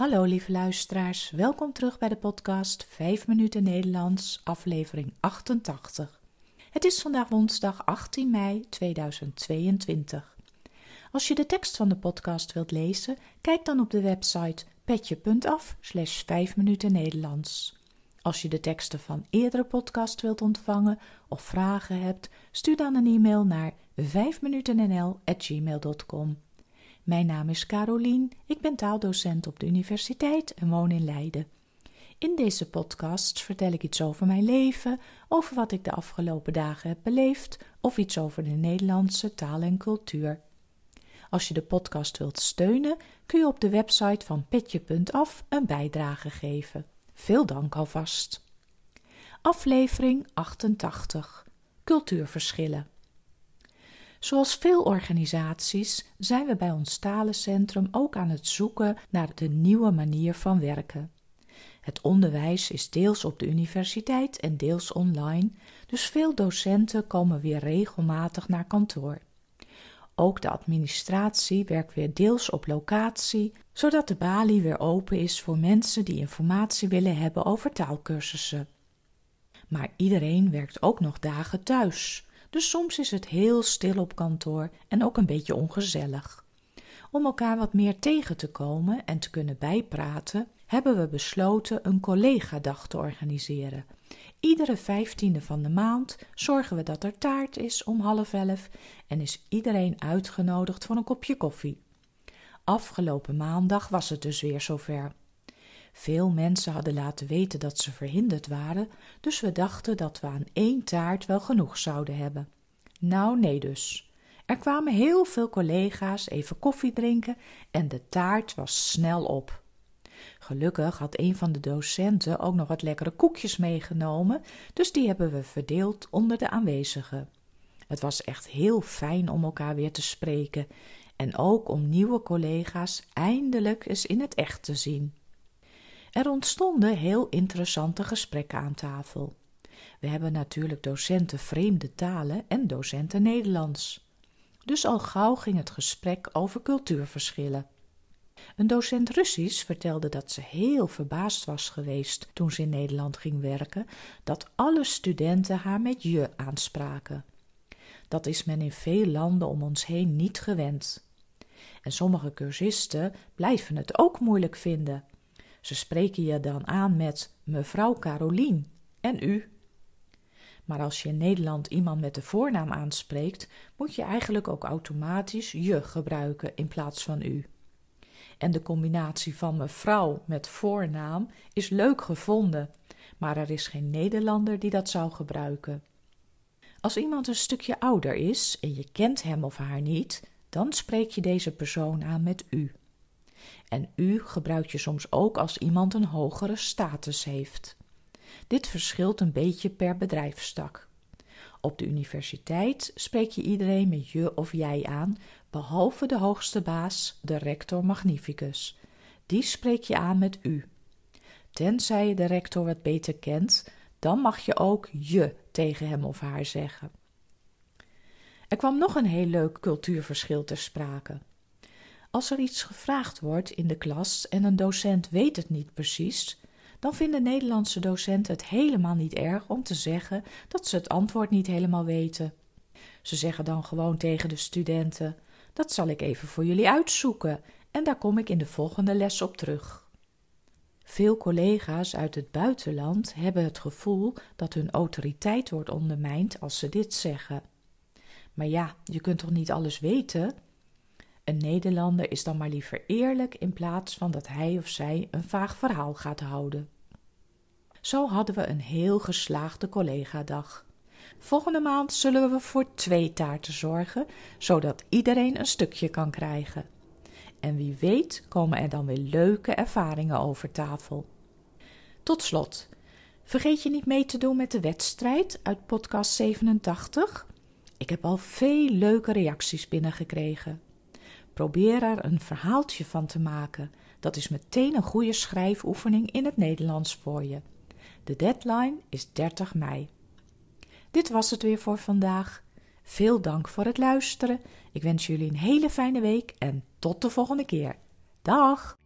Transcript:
Hallo lieve luisteraars, welkom terug bij de podcast 5 minuten Nederlands, aflevering 88. Het is vandaag woensdag 18 mei 2022. Als je de tekst van de podcast wilt lezen, kijk dan op de website petje.af slash 5 minuten Nederlands. Als je de teksten van eerdere podcast wilt ontvangen of vragen hebt, stuur dan een e-mail naar 5minutennl.gmail.com. Mijn naam is Carolien, ik ben taaldocent op de universiteit en woon in Leiden. In deze podcast vertel ik iets over mijn leven, over wat ik de afgelopen dagen heb beleefd of iets over de Nederlandse taal en cultuur. Als je de podcast wilt steunen, kun je op de website van petje.af een bijdrage geven. Veel dank alvast. Aflevering 88 Cultuurverschillen. Zoals veel organisaties zijn we bij ons talencentrum ook aan het zoeken naar de nieuwe manier van werken. Het onderwijs is deels op de universiteit en deels online, dus veel docenten komen weer regelmatig naar kantoor. Ook de administratie werkt weer deels op locatie, zodat de balie weer open is voor mensen die informatie willen hebben over taalkursussen. Maar iedereen werkt ook nog dagen thuis, dus soms is het heel stil op kantoor en ook een beetje ongezellig. Om elkaar wat meer tegen te komen en te kunnen bijpraten, hebben we besloten een collegadag te organiseren. Iedere vijftiende van de maand zorgen we dat er taart is om half elf en is iedereen uitgenodigd voor een kopje koffie. Afgelopen maandag was het dus weer zover. Veel mensen hadden laten weten dat ze verhinderd waren, dus we dachten dat we aan één taart wel genoeg zouden hebben. Nou, nee dus. Er kwamen heel veel collega's even koffie drinken en de taart was snel op. Gelukkig had een van de docenten ook nog wat lekkere koekjes meegenomen, dus die hebben we verdeeld onder de aanwezigen. Het was echt heel fijn om elkaar weer te spreken en ook om nieuwe collega's eindelijk eens in het echt te zien. Er ontstonden heel interessante gesprekken aan tafel. We hebben natuurlijk docenten vreemde talen en docenten Nederlands. Dus al gauw ging het gesprek over cultuurverschillen. Een docent Russisch vertelde dat ze heel verbaasd was geweest toen ze in Nederland ging werken, dat alle studenten haar met je aanspraken. Dat is men in veel landen om ons heen niet gewend. En sommige cursisten blijven het ook moeilijk vinden. Ze spreken je dan aan met mevrouw Carolien en u. Maar als je in Nederland iemand met de voornaam aanspreekt, moet je eigenlijk ook automatisch je gebruiken in plaats van u. En de combinatie van mevrouw met voornaam is leuk gevonden, maar er is geen Nederlander die dat zou gebruiken. Als iemand een stukje ouder is en je kent hem of haar niet, dan spreek je deze persoon aan met u. En u gebruik je soms ook als iemand een hogere status heeft. Dit verschilt een beetje per bedrijfstak. Op de universiteit spreek je iedereen met je of jij aan, behalve de hoogste baas, de rector magnificus. Die spreek je aan met u. Tenzij je de rector wat beter kent, dan mag je ook je tegen hem of haar zeggen. Er kwam nog een heel leuk cultuurverschil ter sprake. Als er iets gevraagd wordt in de klas en een docent weet het niet precies, dan vinden Nederlandse docenten het helemaal niet erg om te zeggen dat ze het antwoord niet helemaal weten. Ze zeggen dan gewoon tegen de studenten: Dat zal ik even voor jullie uitzoeken en daar kom ik in de volgende les op terug. Veel collega's uit het buitenland hebben het gevoel dat hun autoriteit wordt ondermijnd als ze dit zeggen. Maar ja, je kunt toch niet alles weten? Een Nederlander is dan maar liever eerlijk in plaats van dat hij of zij een vaag verhaal gaat houden. Zo hadden we een heel geslaagde collegadag. Volgende maand zullen we voor twee taarten zorgen, zodat iedereen een stukje kan krijgen. En wie weet komen er dan weer leuke ervaringen over tafel. Tot slot, vergeet je niet mee te doen met de wedstrijd uit podcast 87. Ik heb al veel leuke reacties binnengekregen. Probeer er een verhaaltje van te maken. Dat is meteen een goede schrijfoefening in het Nederlands voor je. De deadline is 30 mei. Dit was het weer voor vandaag. Veel dank voor het luisteren. Ik wens jullie een hele fijne week en tot de volgende keer. Dag!